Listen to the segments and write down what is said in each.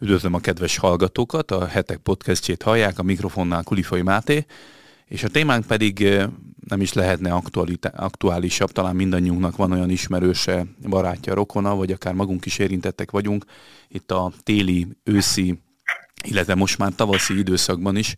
Üdvözlöm a kedves hallgatókat, a hetek podcastjét hallják, a mikrofonnál Kulifai Máté, és a témánk pedig nem is lehetne aktuálisabb, talán mindannyiunknak van olyan ismerőse, barátja, rokona, vagy akár magunk is érintettek vagyunk. Itt a téli, őszi, illetve most már tavaszi időszakban is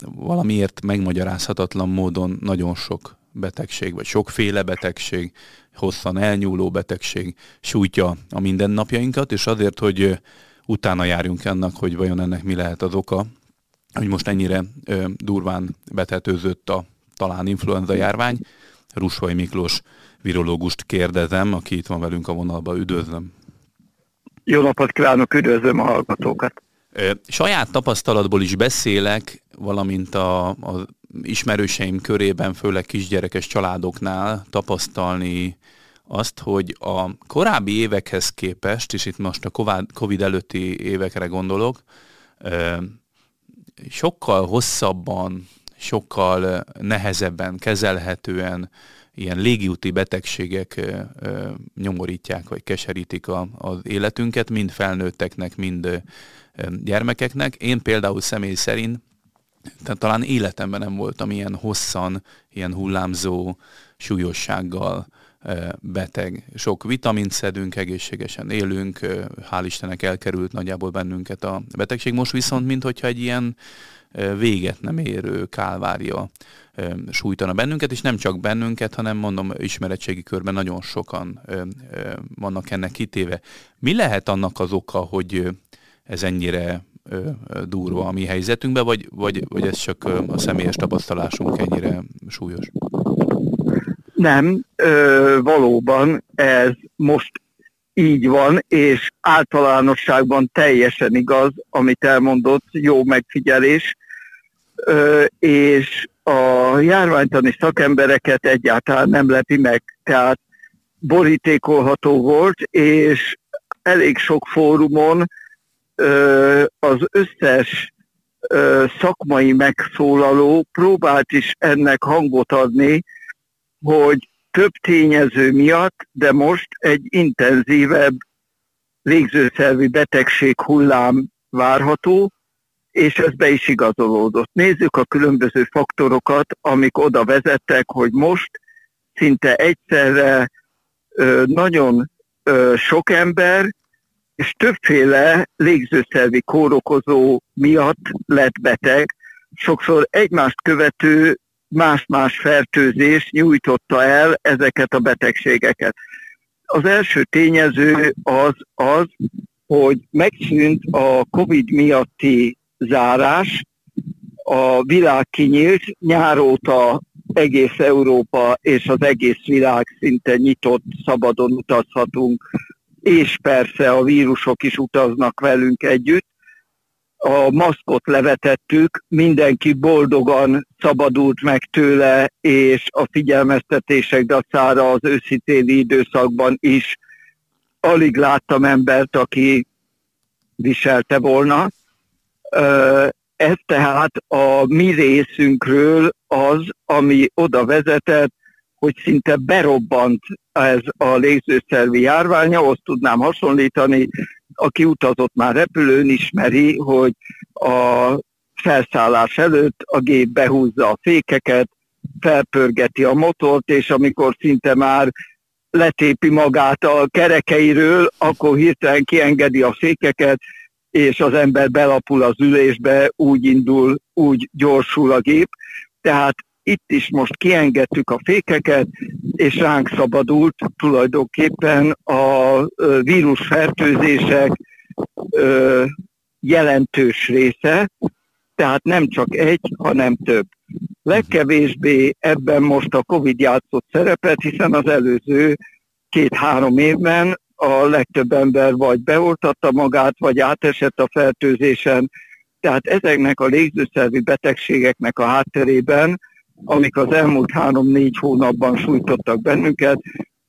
valamiért megmagyarázhatatlan módon nagyon sok betegség, vagy sokféle betegség, hosszan elnyúló betegség sújtja a mindennapjainkat, és azért, hogy utána járjunk annak, hogy vajon ennek mi lehet az oka, hogy most ennyire ö, durván betetőzött a talán influenza járvány. Rusvai Miklós virológust kérdezem, aki itt van velünk a vonalban. Üdvözlöm! Jó napot kívánok, üdvözlöm a hallgatókat! Saját tapasztalatból is beszélek, valamint a, a ismerőseim körében, főleg kisgyerekes családoknál tapasztalni azt, hogy a korábbi évekhez képest, és itt most a Covid előtti évekre gondolok, sokkal hosszabban, sokkal nehezebben kezelhetően ilyen légiúti betegségek nyomorítják, vagy keserítik az életünket, mind felnőtteknek, mind gyermekeknek. Én például személy szerint, tehát talán életemben nem voltam ilyen hosszan, ilyen hullámzó súlyossággal beteg. Sok vitamint szedünk, egészségesen élünk, hál' Istennek elkerült nagyjából bennünket a betegség. Most viszont, mint hogyha egy ilyen véget nem érő kálvária sújtana bennünket, és nem csak bennünket, hanem mondom, ismeretségi körben nagyon sokan vannak ennek kitéve. Mi lehet annak az oka, hogy ez ennyire durva a mi helyzetünkben, vagy, vagy, vagy ez csak a személyes tapasztalásunk ennyire súlyos? Nem, ö, valóban ez most így van, és általánosságban teljesen igaz, amit elmondott, jó megfigyelés, ö, és a járványtani szakembereket egyáltalán nem lepi meg, tehát borítékolható volt, és elég sok fórumon ö, az összes ö, szakmai megszólaló próbált is ennek hangot adni, hogy több tényező miatt, de most egy intenzívebb végzőszervi betegség hullám várható, és ez be is igazolódott. Nézzük a különböző faktorokat, amik oda vezettek, hogy most szinte egyszerre ö, nagyon sok ember és többféle légzőszervi kórokozó miatt lett beteg, sokszor egymást követő más-más fertőzés nyújtotta el ezeket a betegségeket. Az első tényező az az, hogy megszűnt a COVID miatti zárás, a világ kinyílt, nyáróta egész Európa és az egész világ szinte nyitott, szabadon utazhatunk, és persze a vírusok is utaznak velünk együtt, a maszkot levetettük, mindenki boldogan szabadult meg tőle, és a figyelmeztetések dacára az őszitéli időszakban is alig láttam embert, aki viselte volna. Ez tehát a mi részünkről az, ami oda vezetett, hogy szinte berobbant ez a légzőszervi járvány, ahhoz tudnám hasonlítani, aki utazott már repülőn, ismeri, hogy a felszállás előtt a gép behúzza a fékeket, felpörgeti a motort, és amikor szinte már letépi magát a kerekeiről, akkor hirtelen kiengedi a fékeket, és az ember belapul az ülésbe, úgy indul, úgy gyorsul a gép. Tehát itt is most kiengedtük a fékeket, és ránk szabadult tulajdonképpen a vírusfertőzések jelentős része, tehát nem csak egy, hanem több. Legkevésbé ebben most a Covid játszott szerepet, hiszen az előző két-három évben a legtöbb ember vagy beoltatta magát, vagy átesett a fertőzésen. Tehát ezeknek a légzőszervi betegségeknek a hátterében amik az elmúlt három-négy hónapban sújtottak bennünket,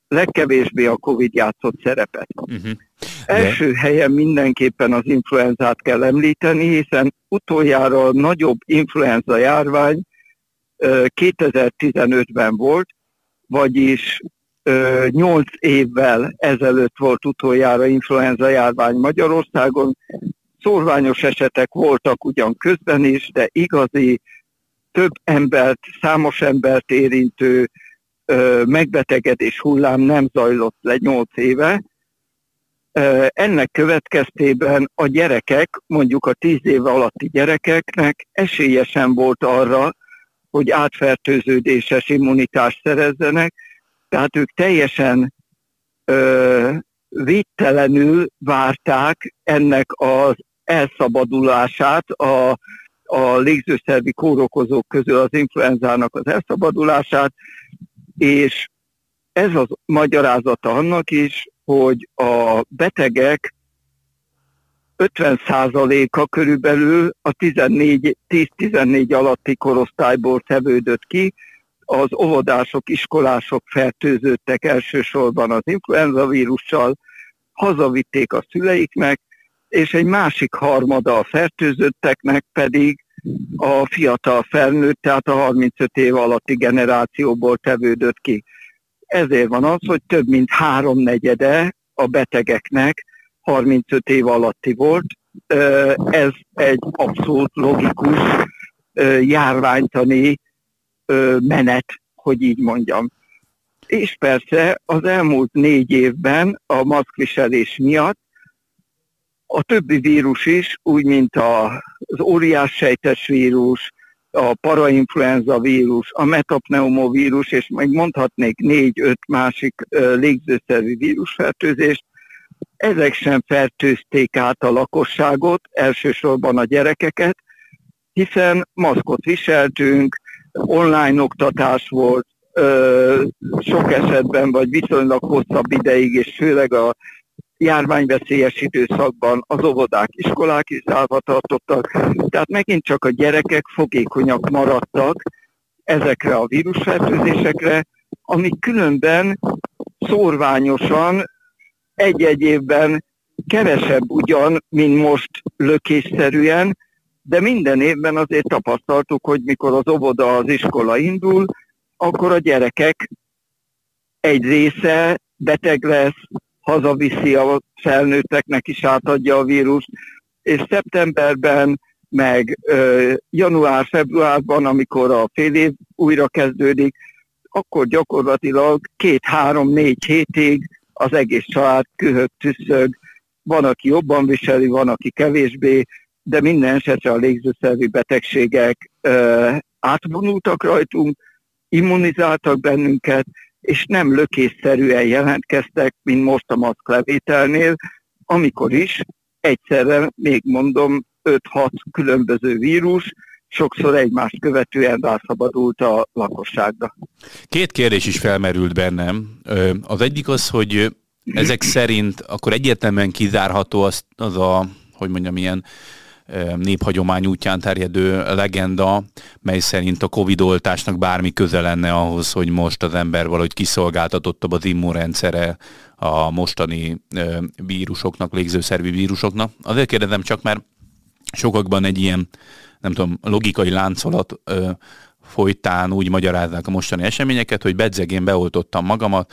legkevésbé a Covid játszott szerepet. Uh-huh. Első helyen mindenképpen az influenzát kell említeni, hiszen utoljára a nagyobb influenza járvány 2015-ben volt, vagyis Nyolc évvel ezelőtt volt utoljára influenza járvány Magyarországon. Szorványos esetek voltak ugyan közben is, de igazi, több embert, számos embert érintő megbetegedés hullám nem zajlott le nyolc éve. Ennek következtében a gyerekek, mondjuk a tíz év alatti gyerekeknek esélyesen volt arra, hogy átfertőződéses immunitást szerezzenek, tehát ők teljesen ö, védtelenül várták ennek az elszabadulását, a, a légzőszervi kórokozók közül az influenzának az elszabadulását, és ez az magyarázata annak is, hogy a betegek 50%-a körülbelül a 10-14 alatti korosztályból tevődött ki, az óvodások, iskolások fertőződtek elsősorban az influenza vírussal, hazavitték a szüleiknek, és egy másik harmada a fertőzötteknek pedig a fiatal felnőtt, tehát a 35 év alatti generációból tevődött ki. Ezért van az, hogy több mint háromnegyede a betegeknek 35 év alatti volt. Ez egy abszolút logikus járványtani menet, hogy így mondjam. És persze az elmúlt négy évben a maszkviselés miatt a többi vírus is, úgy mint az óriássejtes vírus, a parainfluenza vírus, a metapneumovírus, és meg mondhatnék négy-öt másik légzőszervi vírusfertőzést, ezek sem fertőzték át a lakosságot, elsősorban a gyerekeket, hiszen maszkot viseltünk, online oktatás volt, sok esetben, vagy viszonylag hosszabb ideig, és főleg a járványveszélyes időszakban az óvodák, iskolák is zárva tartottak, tehát megint csak a gyerekek fogékonyak maradtak ezekre a vírusfertőzésekre, amik különben szórványosan egy-egy évben kevesebb ugyan, mint most lökésszerűen, de minden évben azért tapasztaltuk, hogy mikor az óvoda, az iskola indul, akkor a gyerekek egy része beteg lesz, hazaviszi a felnőtteknek is átadja a vírust, és szeptemberben, meg január-februárban, amikor a fél év újra kezdődik, akkor gyakorlatilag két-három-négy hétig az egész család kühög, tüsszög, van, aki jobban viseli, van, aki kevésbé, de minden esetre a légzőszervi betegségek ö, átvonultak rajtunk, immunizáltak bennünket, és nem lökésszerűen jelentkeztek, mint most a maszklevételnél, amikor is egyszerre, még mondom, 5-6 különböző vírus, sokszor egymást követően rászabadult a lakosságra. Két kérdés is felmerült bennem. Az egyik az, hogy ezek szerint akkor egyértelműen kizárható az, az a, hogy mondjam, ilyen néphagyomány útján terjedő legenda, mely szerint a Covid oltásnak bármi köze lenne ahhoz, hogy most az ember valahogy kiszolgáltatottabb az immunrendszere a mostani vírusoknak, légzőszervi vírusoknak. Azért kérdezem csak, mert sokakban egy ilyen, nem tudom, logikai láncolat folytán úgy magyarázzák a mostani eseményeket, hogy bedzegén beoltottam magamat,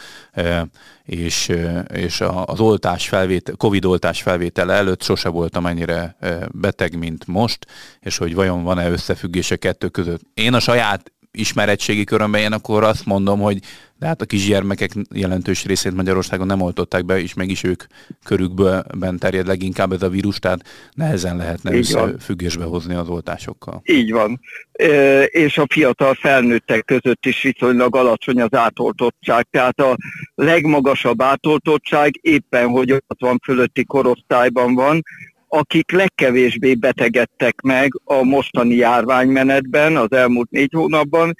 és, és az oltás felvétel, Covid oltás felvétele előtt sose voltam ennyire beteg, mint most, és hogy vajon van-e összefüggése kettő között. Én a saját ismeretségi körömben én akkor azt mondom, hogy de hát a kisgyermekek jelentős részét Magyarországon nem oltották be, és meg is ők körükben terjed leginkább ez a vírus, tehát nehezen lehetne Így összefüggésbe van. hozni az oltásokkal. Így van. E, és a fiatal felnőttek között is viszonylag alacsony az átoltottság. Tehát a legmagasabb átoltottság éppen, hogy 60 fölötti korosztályban van, akik legkevésbé betegedtek meg a mostani járványmenetben az elmúlt négy hónapban,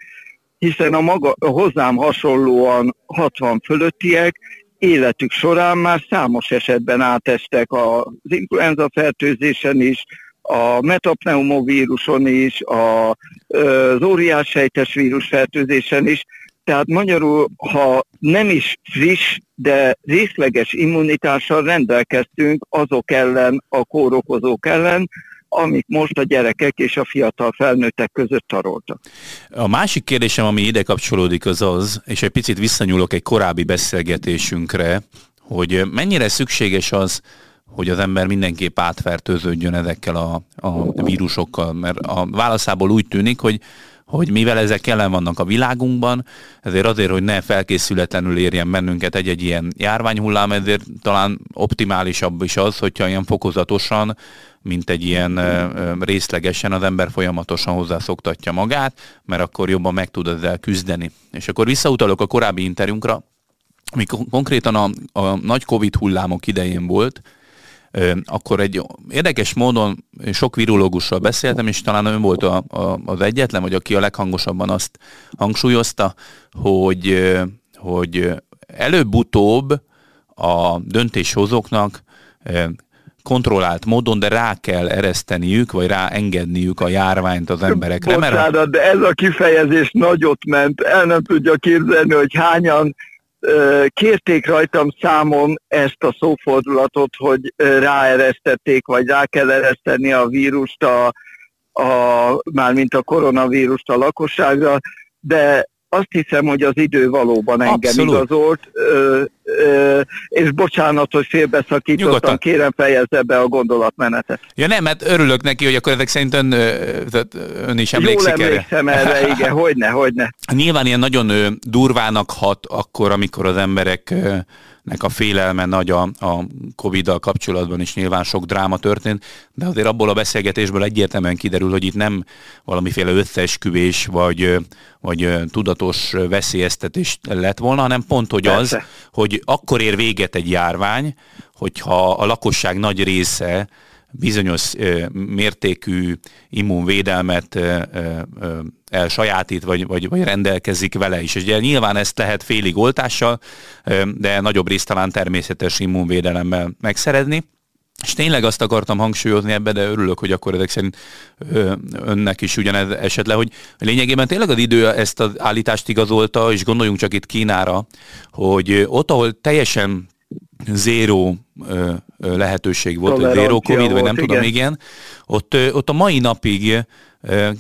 hiszen a, maga, a hozzám hasonlóan 60 fölöttiek életük során már számos esetben átestek az influenza fertőzésen is, a metapneumovíruson is, a, az óriás sejtes vírus fertőzésen is. Tehát magyarul, ha nem is friss, de részleges immunitással rendelkeztünk azok ellen, a kórokozók ellen, amik most a gyerekek és a fiatal felnőttek között taroltak. A másik kérdésem, ami ide kapcsolódik, az az, és egy picit visszanyúlok egy korábbi beszélgetésünkre, hogy mennyire szükséges az, hogy az ember mindenképp átfertőződjön ezekkel a, a vírusokkal, mert a válaszából úgy tűnik, hogy hogy mivel ezek jelen vannak a világunkban, ezért azért, hogy ne felkészületlenül érjen bennünket egy-egy ilyen járványhullám, ezért talán optimálisabb is az, hogyha ilyen fokozatosan, mint egy ilyen részlegesen az ember folyamatosan hozzászoktatja magát, mert akkor jobban meg tud ezzel küzdeni. És akkor visszautalok a korábbi interjúnkra, ami konkrétan a, a nagy Covid hullámok idején volt, akkor egy érdekes módon sok virológussal beszéltem, és talán ön volt a, a, az egyetlen, vagy aki a leghangosabban azt hangsúlyozta, hogy, hogy előbb-utóbb a döntéshozóknak kontrollált módon, de rá kell ereszteniük, vagy rá engedniük a járványt az emberekre. Bocsánat, mert... de ez a kifejezés nagyot ment. El nem tudja képzelni, hogy hányan kérték rajtam számon ezt a szófordulatot, hogy ráeresztették, vagy rá kell ereszteni a vírust, a, a, mármint a koronavírust a lakosságra, de azt hiszem, hogy az idő valóban engem Abszolút. igazolt, és bocsánat, hogy félbeszakítottam, Nyugodtan. kérem fejezze be a gondolatmenetet. Ja nem, mert örülök neki, hogy akkor ezek szerint ön, ön is emlékszik Jól emlékszem erre, erre igen, hogyne, hogyne. Nyilván ilyen nagyon durvának hat akkor, amikor az emberek nek a félelme nagy a, a Covid-dal kapcsolatban is nyilván sok dráma történt, de azért abból a beszélgetésből egyértelműen kiderül, hogy itt nem valamiféle összeesküvés vagy, vagy tudatos veszélyeztetés lett volna, hanem pont, hogy az, hogy akkor ér véget egy járvány, hogyha a lakosság nagy része bizonyos mértékű immunvédelmet elsajátít, vagy, vagy, vagy rendelkezik vele is. És ugye nyilván ezt lehet félig oltással, de nagyobb részt talán természetes immunvédelemmel megszerezni. És tényleg azt akartam hangsúlyozni ebbe, de örülök, hogy akkor ezek szerint önnek is ugyanez esett le, hogy lényegében tényleg az idő ezt az állítást igazolta, és gondoljunk csak itt Kínára, hogy ott, ahol teljesen zéró lehetőség volt, vagy zéró Covid, vagy nem igen. tudom, igen, ott, ott a mai napig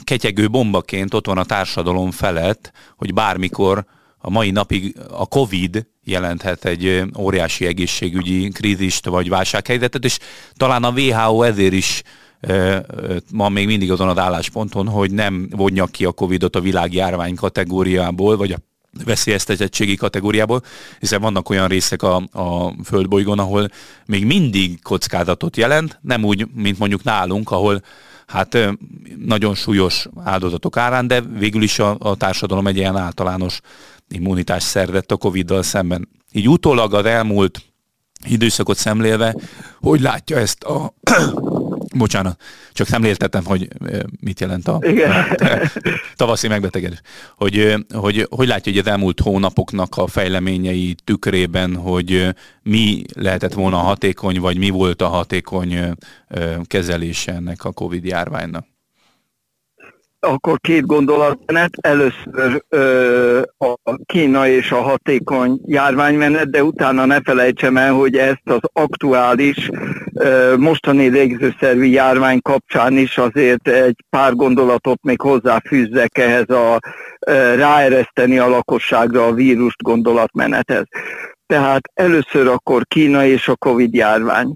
ketyegő bombaként ott van a társadalom felett, hogy bármikor a mai napig a Covid jelenthet egy óriási egészségügyi krízist vagy válsághelyzetet, és talán a WHO ezért is ma még mindig azon az állásponton, hogy nem vonja ki a Covidot a világjárvány kategóriából, vagy a veszélyeztetettségi kategóriából, hiszen vannak olyan részek a, a földbolygón, ahol még mindig kockázatot jelent, nem úgy, mint mondjuk nálunk, ahol hát nagyon súlyos áldozatok árán, de végül is a, a társadalom egy ilyen általános immunitás szervett a Covid-dal szemben. Így utólag az elmúlt időszakot szemlélve, hogy látja ezt a Bocsánat, csak szemléltetem, hogy mit jelent a Igen. tavaszi megbetegedés. Hogy, hogy, hogy látja, hogy az elmúlt hónapoknak a fejleményei tükrében, hogy mi lehetett volna hatékony, vagy mi volt a hatékony kezelése ennek a Covid járványnak? Akkor két gondolatmenet. Először ö, a Kína és a hatékony járványmenet, de utána ne felejtsem el, hogy ezt az aktuális ö, mostani légzőszervi járvány kapcsán is azért egy pár gondolatot még hozzáfűzzek ehhez a ö, ráereszteni a lakosságra a vírust gondolatmenethez. Tehát először akkor Kína és a Covid járvány.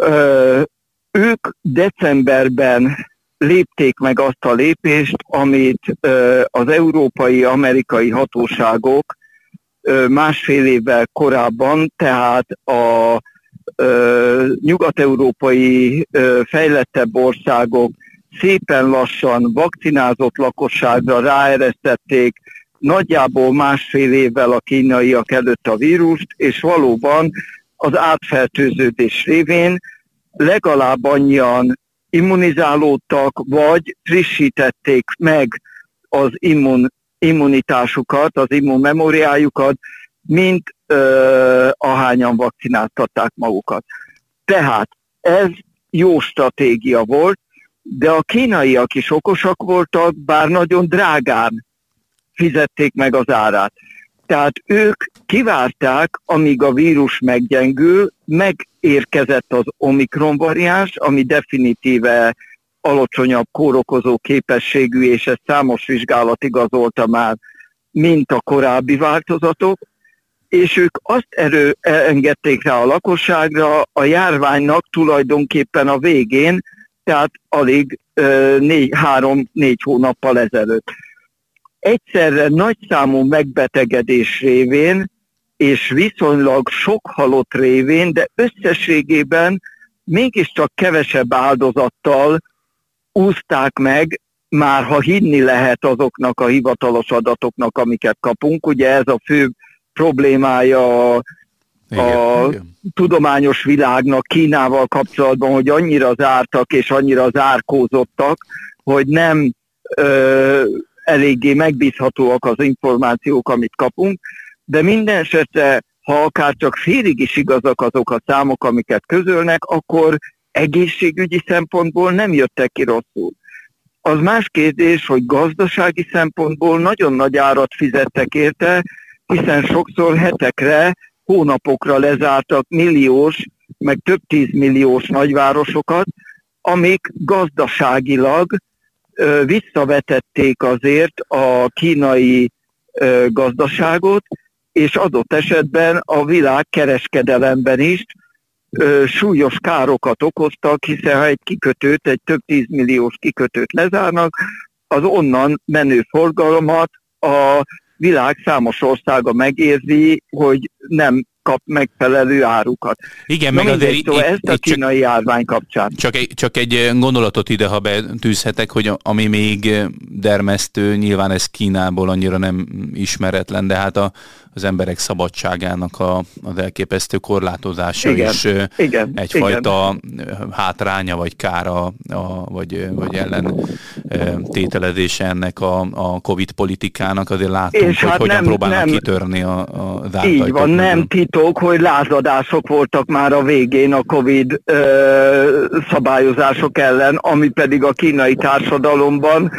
Ö, ők decemberben lépték meg azt a lépést, amit az európai, amerikai hatóságok másfél évvel korábban, tehát a nyugat-európai fejlettebb országok szépen lassan vakcinázott lakosságra ráeresztették nagyjából másfél évvel a kínaiak előtt a vírust, és valóban az átfertőződés révén legalább annyian immunizálódtak, vagy frissítették meg az immun, immunitásukat, az immunmemóriájukat, mint ö, ahányan vakcináltatták magukat. Tehát ez jó stratégia volt, de a kínaiak is okosak voltak, bár nagyon drágán fizették meg az árát. Tehát ők kivárták, amíg a vírus meggyengül, meg érkezett az Omikron variáns, ami definitíve alacsonyabb kórokozó képességű, és ezt számos vizsgálat igazolta már, mint a korábbi változatok, és ők azt erő engedték rá a lakosságra a járványnak tulajdonképpen a végén, tehát alig három-négy hónappal ezelőtt. Egyszerre nagyszámú megbetegedés révén és viszonylag sok halott révén, de összességében mégiscsak kevesebb áldozattal úzták meg, már ha hinni lehet azoknak a hivatalos adatoknak, amiket kapunk. Ugye ez a fő problémája a, igen, a igen. tudományos világnak Kínával kapcsolatban, hogy annyira zártak és annyira zárkózottak, hogy nem ö, eléggé megbízhatóak az információk, amit kapunk, de minden esetre, ha akár csak félig is igazak azok a számok, amiket közölnek, akkor egészségügyi szempontból nem jöttek ki rosszul. Az más kérdés, hogy gazdasági szempontból nagyon nagy árat fizettek érte, hiszen sokszor hetekre, hónapokra lezártak milliós, meg több tízmilliós nagyvárosokat, amik gazdaságilag ö, visszavetették azért a kínai ö, gazdaságot, és adott esetben a világ kereskedelemben is ö, súlyos károkat okoztak, hiszen ha egy kikötőt, egy több tízmilliós kikötőt lezárnak, az onnan menő forgalmat a világ számos országa megérzi, hogy nem kap megfelelő árukat. Igen, Na meg azért szóval ezt a kínai csak, járvány kapcsán. Csak egy, csak egy gondolatot ide, ha betűzhetek, hogy ami még dermesztő, nyilván ez Kínából annyira nem ismeretlen, de hát a, az emberek szabadságának a, az elképesztő korlátozása igen, is igen, egyfajta igen. hátránya vagy kára, a, vagy, vagy ellen tételezése ennek a, a Covid politikának. Azért látunk, És hogy hát hogyan nem, próbálnak nem, kitörni a, a Így van, nem titok, hogy lázadások voltak már a végén a Covid ö, szabályozások ellen, ami pedig a kínai társadalomban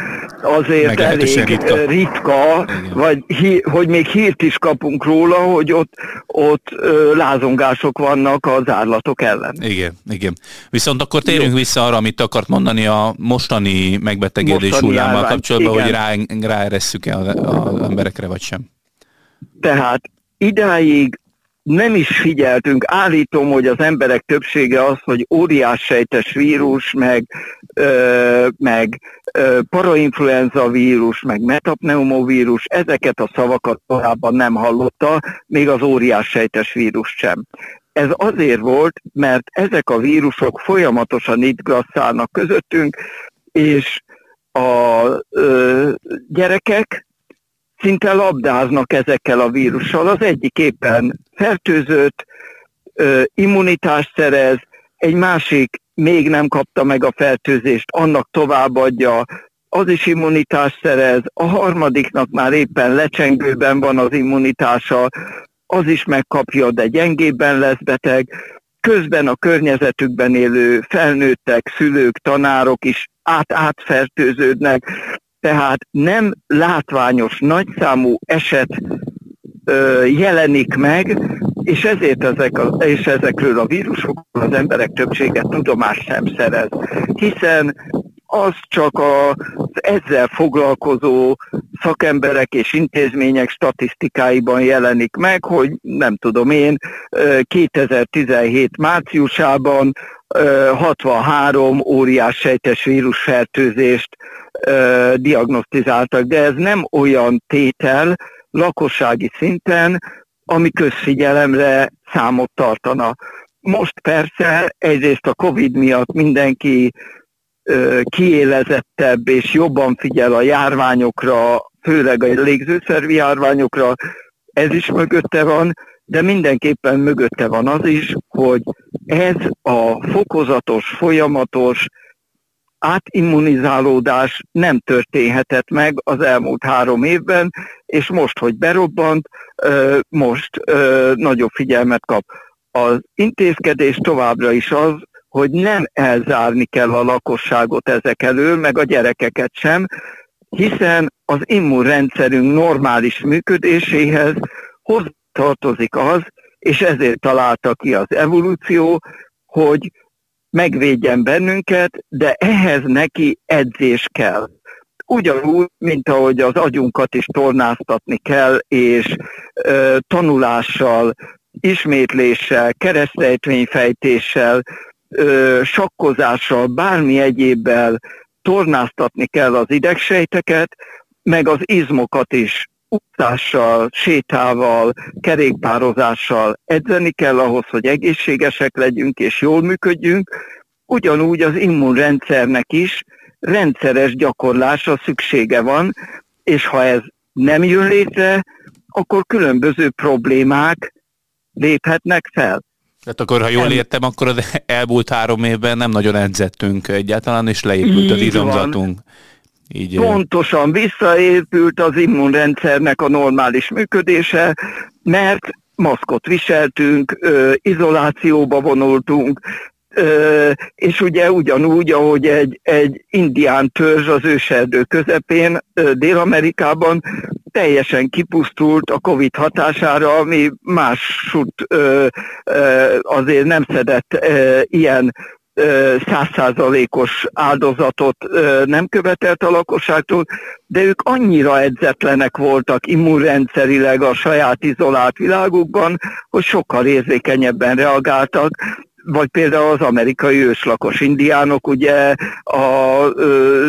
azért elég ritka, ritka vagy hi, hogy még hírt is kapunk róla, hogy ott, ott ö, lázongások vannak az árlatok ellen. Igen, igen. Viszont akkor térjünk Jó. vissza arra, amit akart mondani a mostani megbetegedés hullámmal kapcsolatban, igen. hogy rá, ráeresszük-e az emberekre, vagy sem. Tehát idáig nem is figyeltünk. Állítom, hogy az emberek többsége az, hogy óriás sejtes vírus, meg, ö, meg ö, parainfluenza vírus, meg metapneumovírus, ezeket a szavakat továbban nem hallotta, még az óriás sejtes vírus sem. Ez azért volt, mert ezek a vírusok folyamatosan itt grasszálnak közöttünk, és a ö, gyerekek szinte labdáznak ezekkel a vírussal. Az egyik éppen fertőzött, immunitást szerez, egy másik még nem kapta meg a fertőzést, annak továbbadja, az is immunitást szerez, a harmadiknak már éppen lecsengőben van az immunitása, az is megkapja, de gyengébben lesz beteg. Közben a környezetükben élő felnőttek, szülők, tanárok is át-átfertőződnek, tehát nem látványos, nagyszámú eset ö, jelenik meg, és ezért ezek a, és ezekről a vírusokról az emberek többsége tudomást sem szerez, hiszen az csak az ezzel foglalkozó szakemberek és intézmények statisztikáiban jelenik meg, hogy nem tudom én, 2017 márciusában 63 óriás sejtes vírusfertőzést diagnosztizáltak, de ez nem olyan tétel lakossági szinten, ami közfigyelemre számot tartana. Most persze egyrészt a Covid miatt mindenki kiélezettebb és jobban figyel a járványokra, főleg a légzőszervi járványokra, ez is mögötte van, de mindenképpen mögötte van az is, hogy ez a fokozatos, folyamatos átimmunizálódás nem történhetett meg az elmúlt három évben, és most, hogy berobbant, most nagyobb figyelmet kap. Az intézkedés továbbra is az, hogy nem elzárni kell a lakosságot ezek elől, meg a gyerekeket sem, hiszen az immunrendszerünk normális működéséhez tartozik az, és ezért találta ki az evolúció, hogy megvédjen bennünket, de ehhez neki edzés kell. Ugyanúgy, mint ahogy az agyunkat is tornáztatni kell, és ö, tanulással, ismétléssel, keresztrejtvényfejtéssel, ö, sakkozással, bármi egyébbel tornáztatni kell az idegsejteket, meg az izmokat is utzással, sétával, kerékpározással edzeni kell ahhoz, hogy egészségesek legyünk és jól működjünk, ugyanúgy az immunrendszernek is rendszeres gyakorlásra szüksége van, és ha ez nem jön létre, akkor különböző problémák léphetnek fel. Tehát akkor, ha jól értem, akkor az elmúlt három évben nem nagyon edzettünk egyáltalán, és leépült az izomzatunk. Így Pontosan visszaépült az immunrendszernek a normális működése, mert maszkot viseltünk, izolációba vonultunk, és ugye ugyanúgy, ahogy egy, egy indián törzs az őserdő közepén Dél-Amerikában teljesen kipusztult a Covid hatására, ami másút azért nem szedett ilyen százszázalékos áldozatot nem követelt a lakosságtól, de ők annyira edzetlenek voltak immunrendszerileg a saját izolált világukban, hogy sokkal érzékenyebben reagáltak, vagy például az amerikai őslakos indiánok, ugye a ö,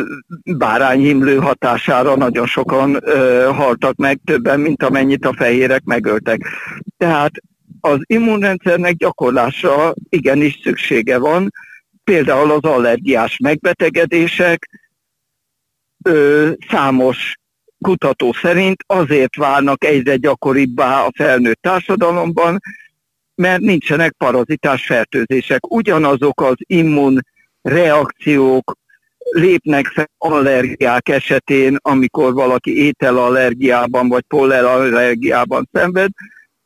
bárányhimlő hatására nagyon sokan haltak meg, többen, mint amennyit a fehérek megöltek. Tehát az immunrendszernek gyakorlásra igenis szüksége van, például az allergiás megbetegedések ö, számos kutató szerint azért válnak egyre gyakoribbá a felnőtt társadalomban, mert nincsenek parazitás fertőzések. Ugyanazok az immun reakciók lépnek fel allergiák esetén, amikor valaki ételallergiában vagy pollenallergiában szenved,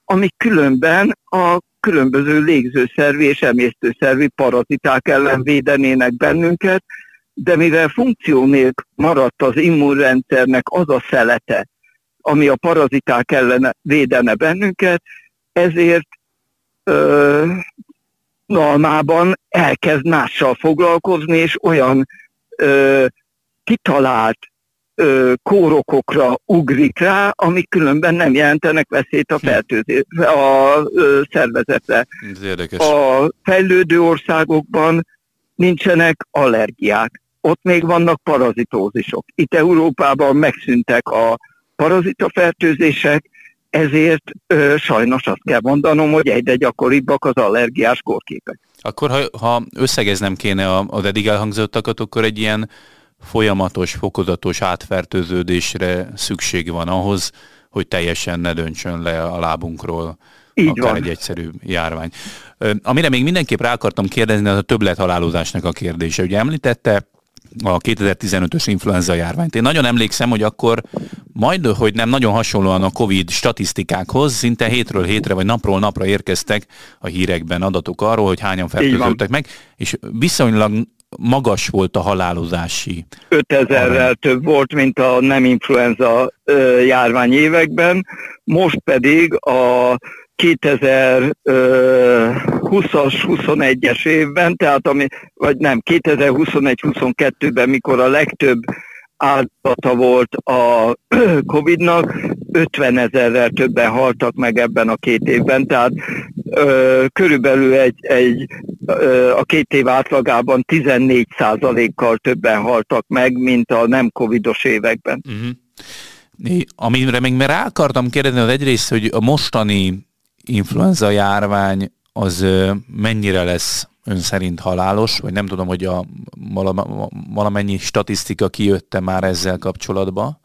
amik különben a különböző légzőszervi és emésztőszervi paraziták ellen védenének bennünket, de mivel funkció nélkül maradt az immunrendszernek az a szelete, ami a paraziták ellen védene bennünket, ezért ö, normalban elkezd mással foglalkozni, és olyan ö, kitalált ö, kórokokra ugrik rá, amik különben nem jelentenek veszélyt a, hm. fertőzés, a ö, szervezetre. Ez érdekes. A fejlődő országokban nincsenek allergiák. Ott még vannak parazitózisok. Itt Európában megszűntek a parazitafertőzések, ezért ö, sajnos azt kell mondanom, hogy egyre gyakoribbak az allergiás kórképek. Akkor ha, ha összegeznem kéne az eddig elhangzottakat, akkor egy ilyen folyamatos, fokozatos átfertőződésre szükség van ahhoz, hogy teljesen ne döntsön le a lábunkról Így akár van. egy egyszerű járvány. Amire még mindenképp rá akartam kérdezni, az a többlet halálozásnak a kérdése. Ugye említette a 2015-ös influenza járványt. Én nagyon emlékszem, hogy akkor majd, hogy nem nagyon hasonlóan a Covid statisztikákhoz, szinte hétről hétre vagy napról napra érkeztek a hírekben adatok arról, hogy hányan fertőzöttek meg, és viszonylag magas volt a halálozási. 5000-rel több volt, mint a nem influenza járvány években, most pedig a 2020-as, 21-es évben, tehát ami, vagy nem, 2021-22-ben, mikor a legtöbb áldata volt a Covid-nak, 50 ezerrel többen haltak meg ebben a két évben, tehát ö, körülbelül egy, egy ö, a két év átlagában 14 kal többen haltak meg, mint a nem covidos években. Uh-huh. Amire még rá akartam kérdezni, az egyrészt, hogy a mostani influenza járvány az mennyire lesz ön szerint halálos, vagy nem tudom, hogy a valamennyi statisztika kijötte már ezzel kapcsolatban.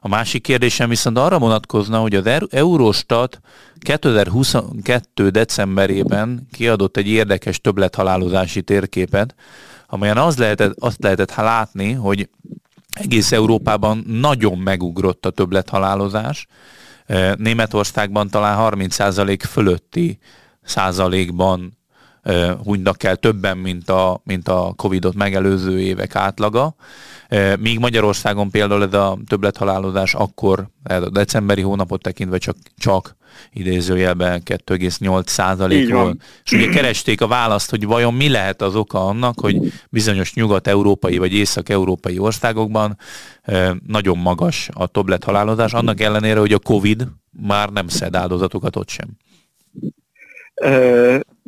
A másik kérdésem viszont arra vonatkozna, hogy az Eurostat 2022. decemberében kiadott egy érdekes többlethalálozási térképet, amelyen az lehetett, azt lehetett látni, hogy egész Európában nagyon megugrott a többlethalálozás. Németországban talán 30% fölötti százalékban hunynak el többen, mint a, mint a Covid-ot megelőző évek átlaga. Míg Magyarországon például ez a többlethalálozás akkor a decemberi hónapot tekintve csak, csak idézőjelben 2,8 százalék volt. És ugye keresték a választ, hogy vajon mi lehet az oka annak, hogy bizonyos nyugat-európai vagy észak-európai országokban nagyon magas a többlethalálozás, annak ellenére, hogy a Covid már nem szed áldozatokat ott sem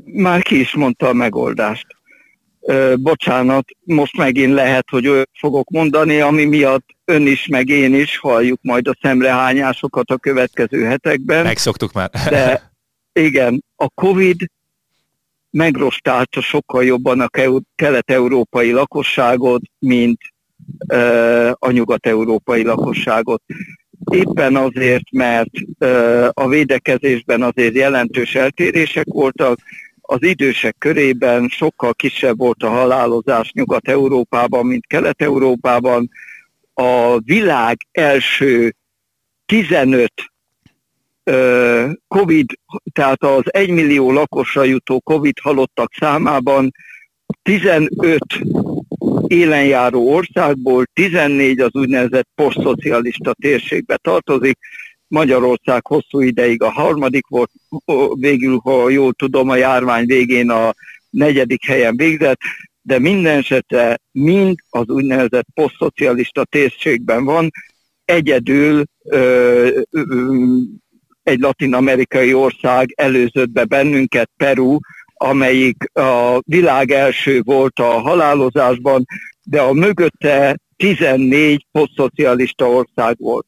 már ki is mondta a megoldást. Bocsánat, most megint lehet, hogy ő fogok mondani, ami miatt ön is, meg én is halljuk majd a szemrehányásokat a következő hetekben. Megszoktuk már. De igen, a Covid megrostálta sokkal jobban a kelet-európai lakosságot, mint a nyugat-európai lakosságot. Éppen azért, mert a védekezésben azért jelentős eltérések voltak, az idősek körében sokkal kisebb volt a halálozás Nyugat-Európában, mint Kelet-Európában. A világ első 15 COVID, tehát az 1 millió lakosra jutó COVID halottak számában 15 élenjáró országból 14 az úgynevezett posztszocialista térségbe tartozik. Magyarország hosszú ideig a harmadik volt, végül, ha jól tudom, a járvány végén a negyedik helyen végzett, de minden esetre mind az úgynevezett posztszocialista térségben van, egyedül ö, ö, egy latin-amerikai ország előzött be bennünket, Peru, amelyik a világ első volt a halálozásban, de a mögötte 14 posztszocialista ország volt.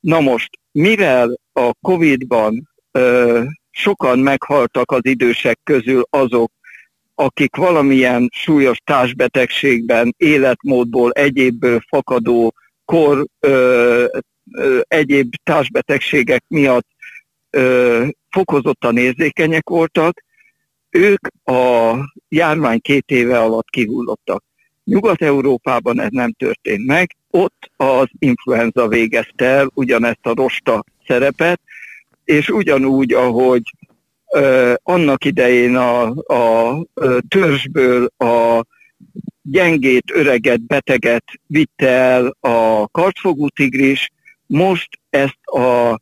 Na most, mivel a Covid-ban ö, sokan meghaltak az idősek közül azok, akik valamilyen súlyos társbetegségben, életmódból, egyébből fakadó kor, ö, ö, egyéb társbetegségek miatt ö, fokozottan érzékenyek voltak, ők a járvány két éve alatt kihullottak. Nyugat-Európában ez nem történt meg, ott az influenza végezte el ugyanezt a rosta szerepet, és ugyanúgy, ahogy ö, annak idején a, a ö, törzsből a gyengét, öreget, beteget vitte el a kartfogú tigris, most ezt a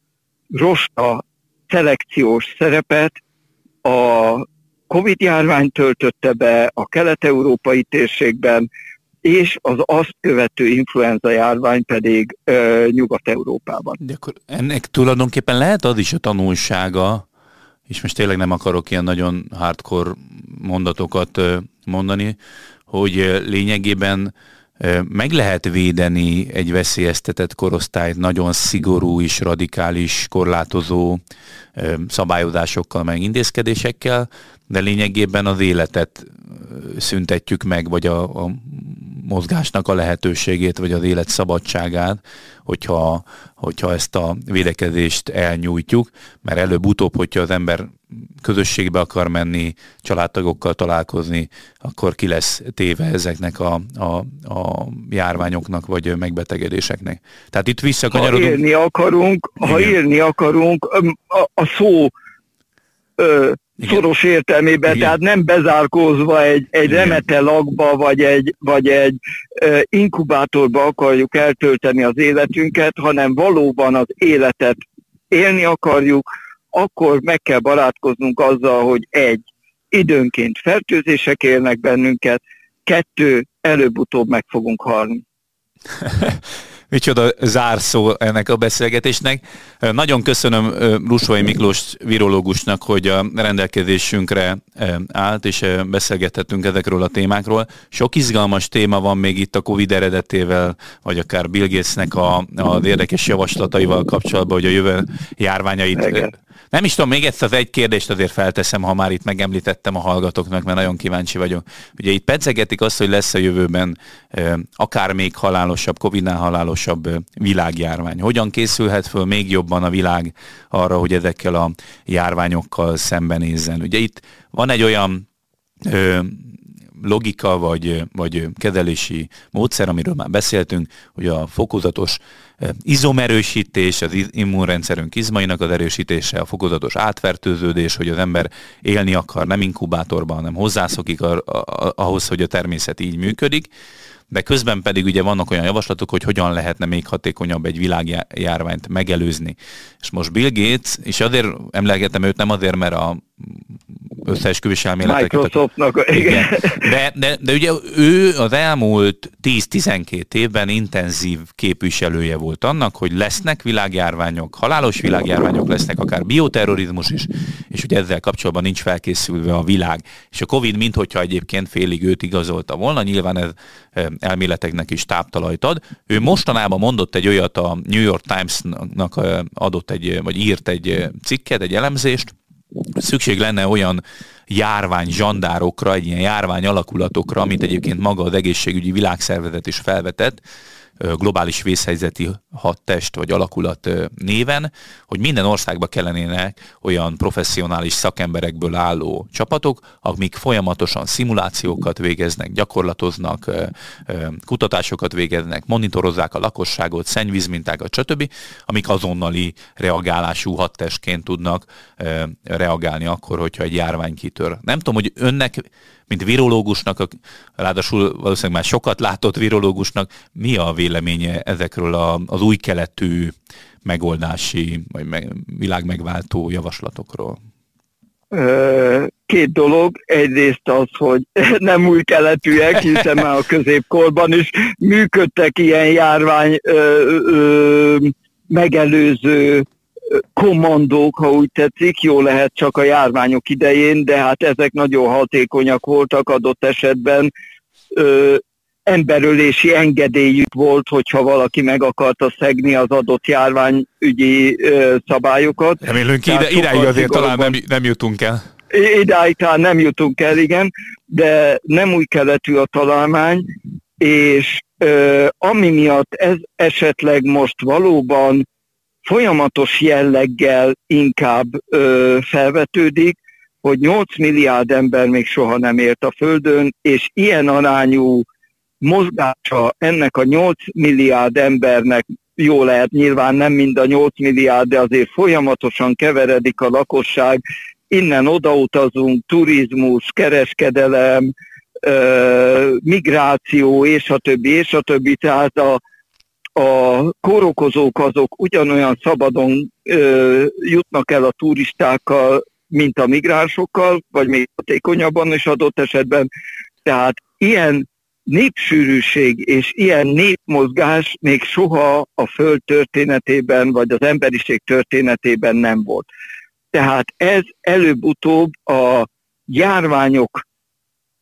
rosta szelekciós szerepet a Covid járvány töltötte be a kelet-európai térségben, és az azt követő influenza járvány pedig ö, Nyugat-Európában. De akkor ennek tulajdonképpen lehet az is a tanulsága, és most tényleg nem akarok ilyen nagyon hardcore mondatokat mondani, hogy lényegében meg lehet védeni egy veszélyeztetett korosztályt nagyon szigorú és radikális, korlátozó szabályozásokkal, meg intézkedésekkel, de lényegében az életet szüntetjük meg, vagy a, a mozgásnak a lehetőségét, vagy az élet szabadságát, hogyha, hogyha ezt a védekezést elnyújtjuk, mert előbb-utóbb, hogyha az ember közösségbe akar menni, családtagokkal találkozni, akkor ki lesz téve ezeknek a, a, a járványoknak, vagy megbetegedéseknek. Tehát itt visszakanyarodunk. Ha élni akarunk, Igen. ha élni akarunk, a, a szó ö, igen. szoros értelmében, Igen. tehát nem bezárkózva egy, egy remete lakba, vagy egy, vagy egy uh, inkubátorba akarjuk eltölteni az életünket, hanem valóban az életet élni akarjuk, akkor meg kell barátkoznunk azzal, hogy egy, időnként fertőzések érnek bennünket, kettő, előbb-utóbb meg fogunk halni. Micsoda zárszó ennek a beszélgetésnek. Nagyon köszönöm Lusvai Miklós virológusnak, hogy a rendelkezésünkre állt, és beszélgethettünk ezekről a témákról. Sok izgalmas téma van még itt a Covid eredetével, vagy akár Bill Gatesnek a, az érdekes javaslataival kapcsolatban, hogy a jövő járványait Igen nem is tudom, még egyszer az egy kérdést azért felteszem, ha már itt megemlítettem a hallgatóknak, mert nagyon kíváncsi vagyok. Ugye itt pedzegetik azt, hogy lesz a jövőben akár még halálosabb, Covid-nál halálosabb világjárvány. Hogyan készülhet föl még jobban a világ arra, hogy ezekkel a járványokkal szembenézzen? Ugye itt van egy olyan logika vagy, vagy kezelési módszer, amiről már beszéltünk, hogy a fokozatos izomerősítés, az immunrendszerünk izmainak az erősítése, a fokozatos átfertőződés, hogy az ember élni akar nem inkubátorban, hanem hozzászokik ahhoz, hogy a természet így működik, de közben pedig ugye vannak olyan javaslatok, hogy hogyan lehetne még hatékonyabb egy világjárványt megelőzni. És most Bill Gates, és azért emlegetem őt nem azért, mert a összeesküvés elméleteket. Microsoftnak, igen. De, de, de ugye ő az elmúlt 10-12 évben intenzív képviselője volt annak, hogy lesznek világjárványok, halálos világjárványok lesznek, akár bioterrorizmus is, és ugye ezzel kapcsolatban nincs felkészülve a világ. És a Covid minthogyha egyébként félig őt igazolta volna, nyilván ez elméleteknek is táptalajt ad. Ő mostanában mondott egy olyat, a New York Times-nak adott egy, vagy írt egy cikket, egy elemzést, szükség lenne olyan járvány zsandárokra, egy ilyen járvány alakulatokra, amit egyébként maga az egészségügyi világszervezet is felvetett, globális vészhelyzeti hadtest vagy alakulat néven, hogy minden országba kellenének olyan professzionális szakemberekből álló csapatok, akik folyamatosan szimulációkat végeznek, gyakorlatoznak, kutatásokat végeznek, monitorozzák a lakosságot, szennyvízmintákat, stb., amik azonnali reagálású hadtestként tudnak reagálni akkor, hogyha egy járvány kitör. Nem tudom, hogy önnek mint virológusnak, ráadásul valószínűleg már sokat látott virológusnak, mi a véleménye ezekről a, az új keletű megoldási, vagy meg, világmegváltó javaslatokról? Két dolog. Egyrészt az, hogy nem új keletűek, hiszen már a középkorban is működtek ilyen járvány ö, ö, megelőző kommandók, ha úgy tetszik, jó lehet csak a járványok idején, de hát ezek nagyon hatékonyak voltak adott esetben. Ö, emberölési engedélyük volt, hogyha valaki meg akarta szegni az adott járványügyi ö, szabályokat. Remélünk ide, idáig azért talán nem, nem jutunk el. Idáig talán nem jutunk el, igen, de nem új keletű a találmány, és ö, ami miatt ez esetleg most valóban folyamatos jelleggel inkább ö, felvetődik, hogy 8 milliárd ember még soha nem ért a Földön, és ilyen arányú mozgása ennek a 8 milliárd embernek jó lehet, nyilván nem mind a 8 milliárd, de azért folyamatosan keveredik a lakosság, innen odautazunk, turizmus, kereskedelem, migráció, és a többi, és a többi, tehát a, a kórokozók azok ugyanolyan szabadon ö, jutnak el a turistákkal, mint a migránsokkal, vagy még hatékonyabban is adott esetben. Tehát ilyen népsűrűség és ilyen népmozgás még soha a Föld történetében, vagy az emberiség történetében nem volt. Tehát ez előbb-utóbb a járványok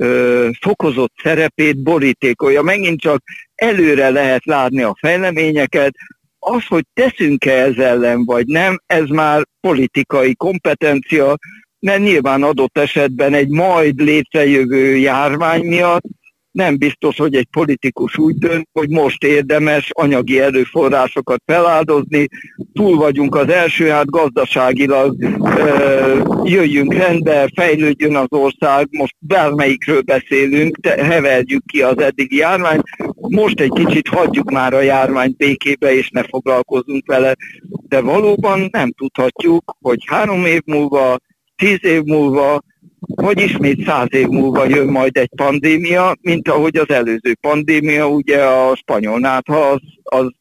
ö, fokozott szerepét borítékolja. Megint csak előre lehet látni a fejleményeket, az, hogy teszünk-e ez ellen, vagy nem, ez már politikai kompetencia, mert nyilván adott esetben egy majd létrejövő járvány miatt nem biztos, hogy egy politikus úgy dönt, hogy most érdemes anyagi erőforrásokat feláldozni, túl vagyunk az első, hát gazdaságilag jöjjünk rendbe, fejlődjön az ország, most bármelyikről beszélünk, te, heverjük ki az eddigi járványt, most egy kicsit hagyjuk már a járványt békébe, és ne foglalkozunk vele, de valóban nem tudhatjuk, hogy három év múlva, tíz év múlva hogy ismét száz év múlva jön majd egy pandémia, mint ahogy az előző pandémia, ugye a spanyol nátha az, az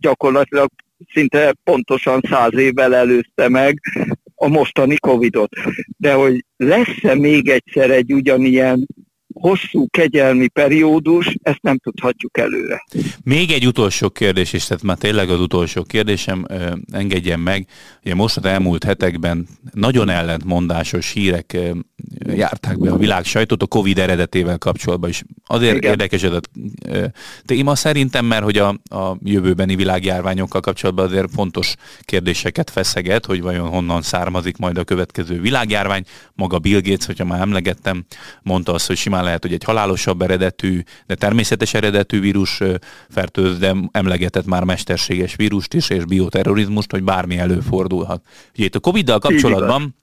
gyakorlatilag szinte pontosan száz évvel előzte meg a mostani Covidot. De hogy lesz-e még egyszer egy ugyanilyen hosszú kegyelmi periódus, ezt nem tudhatjuk előre. Még egy utolsó kérdés, és tehát már tényleg az utolsó kérdésem, engedjen meg. Ugye most az elmúlt hetekben nagyon ellentmondásos hírek járták be a világ sajtót a Covid eredetével kapcsolatban is. Azért Igen. érdekes ez a téma szerintem, mert hogy a, a jövőbeni világjárványokkal kapcsolatban azért fontos kérdéseket feszeget, hogy vajon honnan származik majd a következő világjárvány. Maga Bill Gates, hogyha már emlegettem, mondta azt, hogy simán lehet, hogy egy halálosabb eredetű, de természetes eredetű vírus fertőz, de emlegetett már mesterséges vírust is, és bioterrorizmust, hogy bármi előfordulhat. Ugye itt a Covid-dal kapcsolatban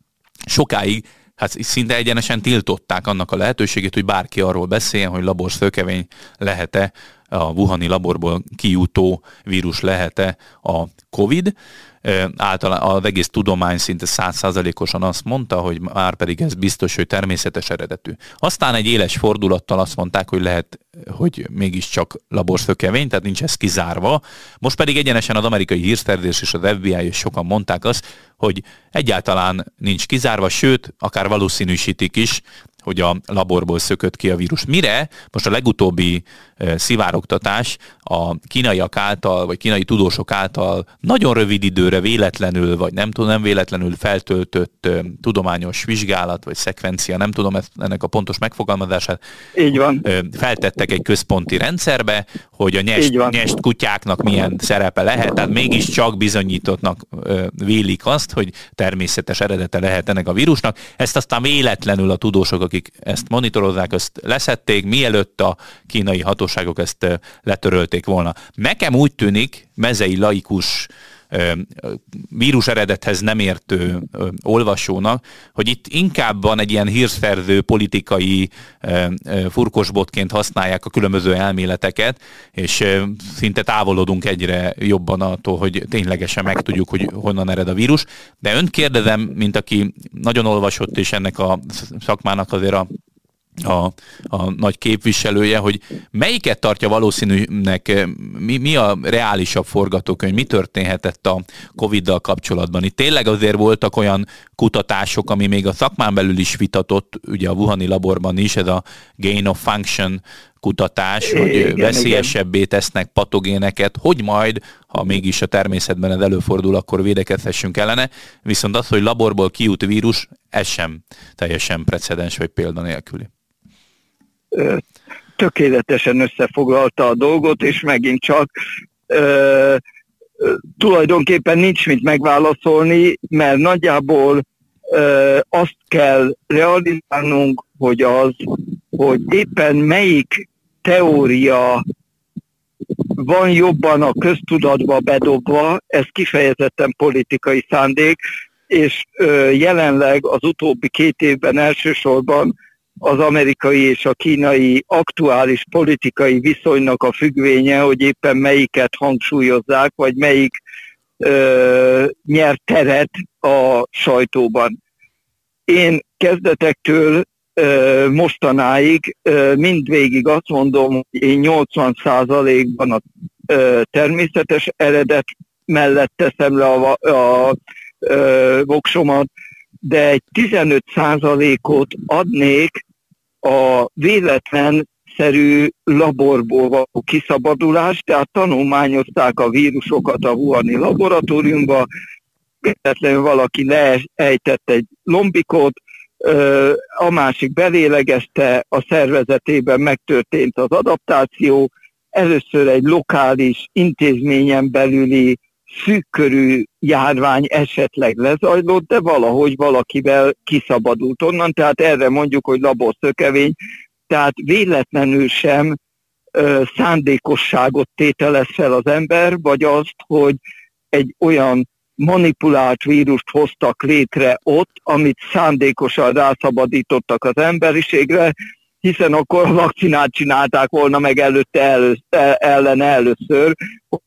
sokáig hát szinte egyenesen tiltották annak a lehetőségét, hogy bárki arról beszéljen, hogy labor szökevény lehet-e a Wuhani laborból kijutó vírus lehet-e a COVID általán az egész tudomány szinte százszázalékosan azt mondta, hogy már pedig ez biztos, hogy természetes eredetű. Aztán egy éles fordulattal azt mondták, hogy lehet, hogy mégiscsak laborszökevény, tehát nincs ez kizárva. Most pedig egyenesen az amerikai hírszerzés és az FBI és sokan mondták azt, hogy egyáltalán nincs kizárva, sőt, akár valószínűsítik is, hogy a laborból szökött ki a vírus. Mire most a legutóbbi szivárogtatás a kínaiak által, vagy kínai tudósok által nagyon rövid időre véletlenül, vagy nem tudom, nem véletlenül feltöltött tudományos vizsgálat, vagy szekvencia, nem tudom ezt, ennek a pontos megfogalmazását. Így van. Feltettek egy központi rendszerbe, hogy a nyest, nyest kutyáknak milyen szerepe lehet, tehát mégiscsak bizonyítottnak vélik azt, hogy természetes eredete lehet ennek a vírusnak. Ezt aztán véletlenül a tudósok, akik ezt monitorozzák, ezt leszették, mielőtt a kínai hatóságok ezt letörölték volna. Nekem úgy tűnik, mezei laikus vírus eredethez nem értő olvasónak, hogy itt inkább van egy ilyen hírszerző politikai furkosbotként használják a különböző elméleteket, és szinte távolodunk egyre jobban attól, hogy ténylegesen megtudjuk, hogy honnan ered a vírus. De önt kérdezem, mint aki nagyon olvasott, és ennek a szakmának azért a a, a nagy képviselője, hogy melyiket tartja valószínűnek, mi, mi a reálisabb forgatókönyv, mi történhetett a Covid-dal kapcsolatban. Itt tényleg azért voltak olyan kutatások, ami még a szakmán belül is vitatott, ugye a Wuhani laborban is, ez a gain of function kutatás, hogy igen, veszélyesebbé tesznek patogéneket, hogy majd, ha mégis a természetben ez előfordul, akkor védekezhessünk ellene. Viszont az, hogy laborból kijut vírus, ez sem teljesen precedens vagy példanélküli tökéletesen összefoglalta a dolgot, és megint csak ö, tulajdonképpen nincs mit megválaszolni, mert nagyjából ö, azt kell realizálnunk, hogy az, hogy éppen melyik teória van jobban a köztudatba bedobva, ez kifejezetten politikai szándék, és ö, jelenleg az utóbbi két évben elsősorban az amerikai és a kínai aktuális politikai viszonynak a függvénye, hogy éppen melyiket hangsúlyozzák, vagy melyik ö, nyert teret a sajtóban. Én kezdetektől ö, mostanáig ö, mindvégig azt mondom, hogy én 80%-ban a ö, természetes eredet mellett teszem le a, a, a voksomat, de egy 15%-ot adnék a véletlen szerű laborból való kiszabadulás, tehát tanulmányozták a vírusokat a Wuhani laboratóriumba, véletlenül valaki leejtett egy lombikot, a másik belélegezte, a szervezetében megtörtént az adaptáció, először egy lokális intézményen belüli szűkkörű járvány esetleg lezajlott, de valahogy valakivel kiszabadult onnan, tehát erre mondjuk, hogy laborszökevény, tehát véletlenül sem ö, szándékosságot tételez fel az ember, vagy azt, hogy egy olyan manipulált vírust hoztak létre ott, amit szándékosan rászabadítottak az emberiségre, hiszen akkor a vakcinát csinálták volna meg előtte elő, ellen először,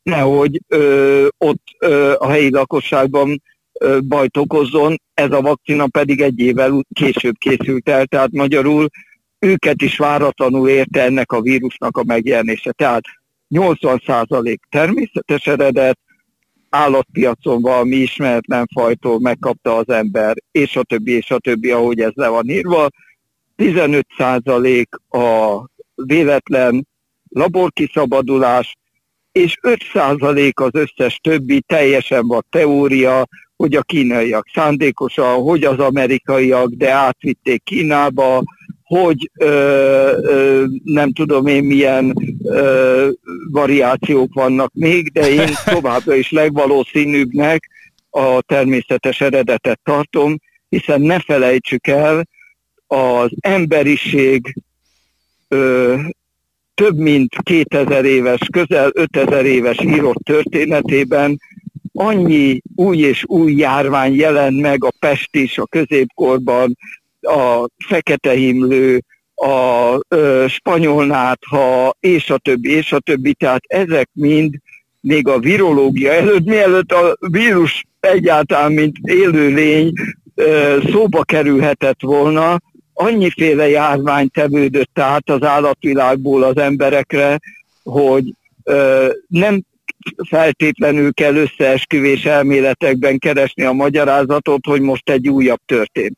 nehogy ö, ott ö, a helyi lakosságban ö, bajt okozzon, ez a vakcina pedig egy évvel később készült el, tehát magyarul őket is váratlanul érte ennek a vírusnak a megjelenése. Tehát 80% természetes eredet, állatpiacon valami ismeretlen fajtól megkapta az ember, és a többi, és a többi, ahogy ez le van írva, 15% a véletlen laborkiszabadulás, és 5% az összes többi teljesen van teória, hogy a kínaiak szándékosan, hogy az amerikaiak, de átvitték Kínába, hogy ö, ö, nem tudom én milyen ö, variációk vannak még, de én továbbra is legvalószínűbbnek a természetes eredetet tartom, hiszen ne felejtsük el, az emberiség ö, több mint 2000 éves, közel 5000 éves írott történetében annyi új és új járvány jelent meg a Pest is a középkorban, a fekete himlő, a ö, spanyolnátha, és a többi, és a többi. Tehát ezek mind még a virológia előtt, mielőtt a vírus egyáltalán, mint élőlény szóba kerülhetett volna, annyiféle járvány tevődött át az állatvilágból az emberekre, hogy ö, nem feltétlenül kell összeesküvés elméletekben keresni a magyarázatot, hogy most egy újabb történt.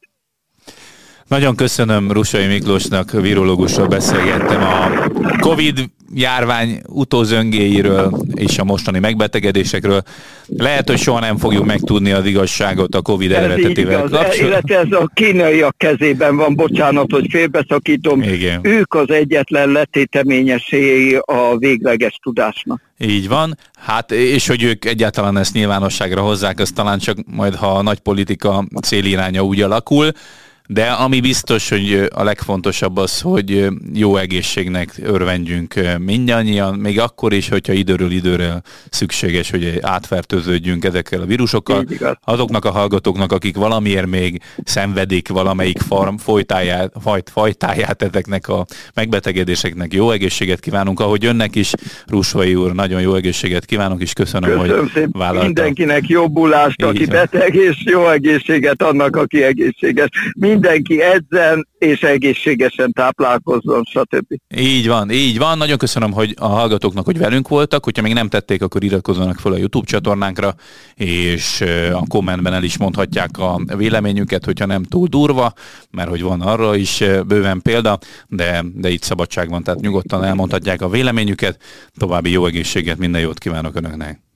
Nagyon köszönöm Rusai Miklósnak, virológussal beszélgettem a Covid járvány utózöngéiről és a mostani megbetegedésekről. Lehet, hogy soha nem fogjuk megtudni az igazságot a Covid eredetével kapcsolatban. Illetve ez a kínaiak kezében van, bocsánat, hogy félbeszakítom. Igen. Ők az egyetlen letéteményeséi a végleges tudásnak. Így van. Hát, és hogy ők egyáltalán ezt nyilvánosságra hozzák, az talán csak majd, ha a nagy politika céliránya úgy alakul de ami biztos, hogy a legfontosabb az, hogy jó egészségnek örvendjünk mindannyian, még akkor is, hogyha időről időre szükséges, hogy átfertőződjünk ezekkel a vírusokkal. Azoknak a hallgatóknak, akik valamiért még szenvedik valamelyik farm folytáját, fajt, fajtáját ezeknek a megbetegedéseknek jó egészséget kívánunk, ahogy önnek is, Rusvai úr, nagyon jó egészséget kívánok, és köszönöm, köszönöm hogy szépen. vállalta. Mindenkinek jobbulást, aki beteg, és jó egészséget annak, aki egészséges. Mind mindenki edzen, és egészségesen táplálkozzon, stb. Így van, így van. Nagyon köszönöm hogy a hallgatóknak, hogy velünk voltak. Hogyha még nem tették, akkor iratkozzanak fel a YouTube csatornánkra, és a kommentben el is mondhatják a véleményüket, hogyha nem túl durva, mert hogy van arra is bőven példa, de, de itt szabadság van, tehát nyugodtan elmondhatják a véleményüket. További jó egészséget, minden jót kívánok Önöknek!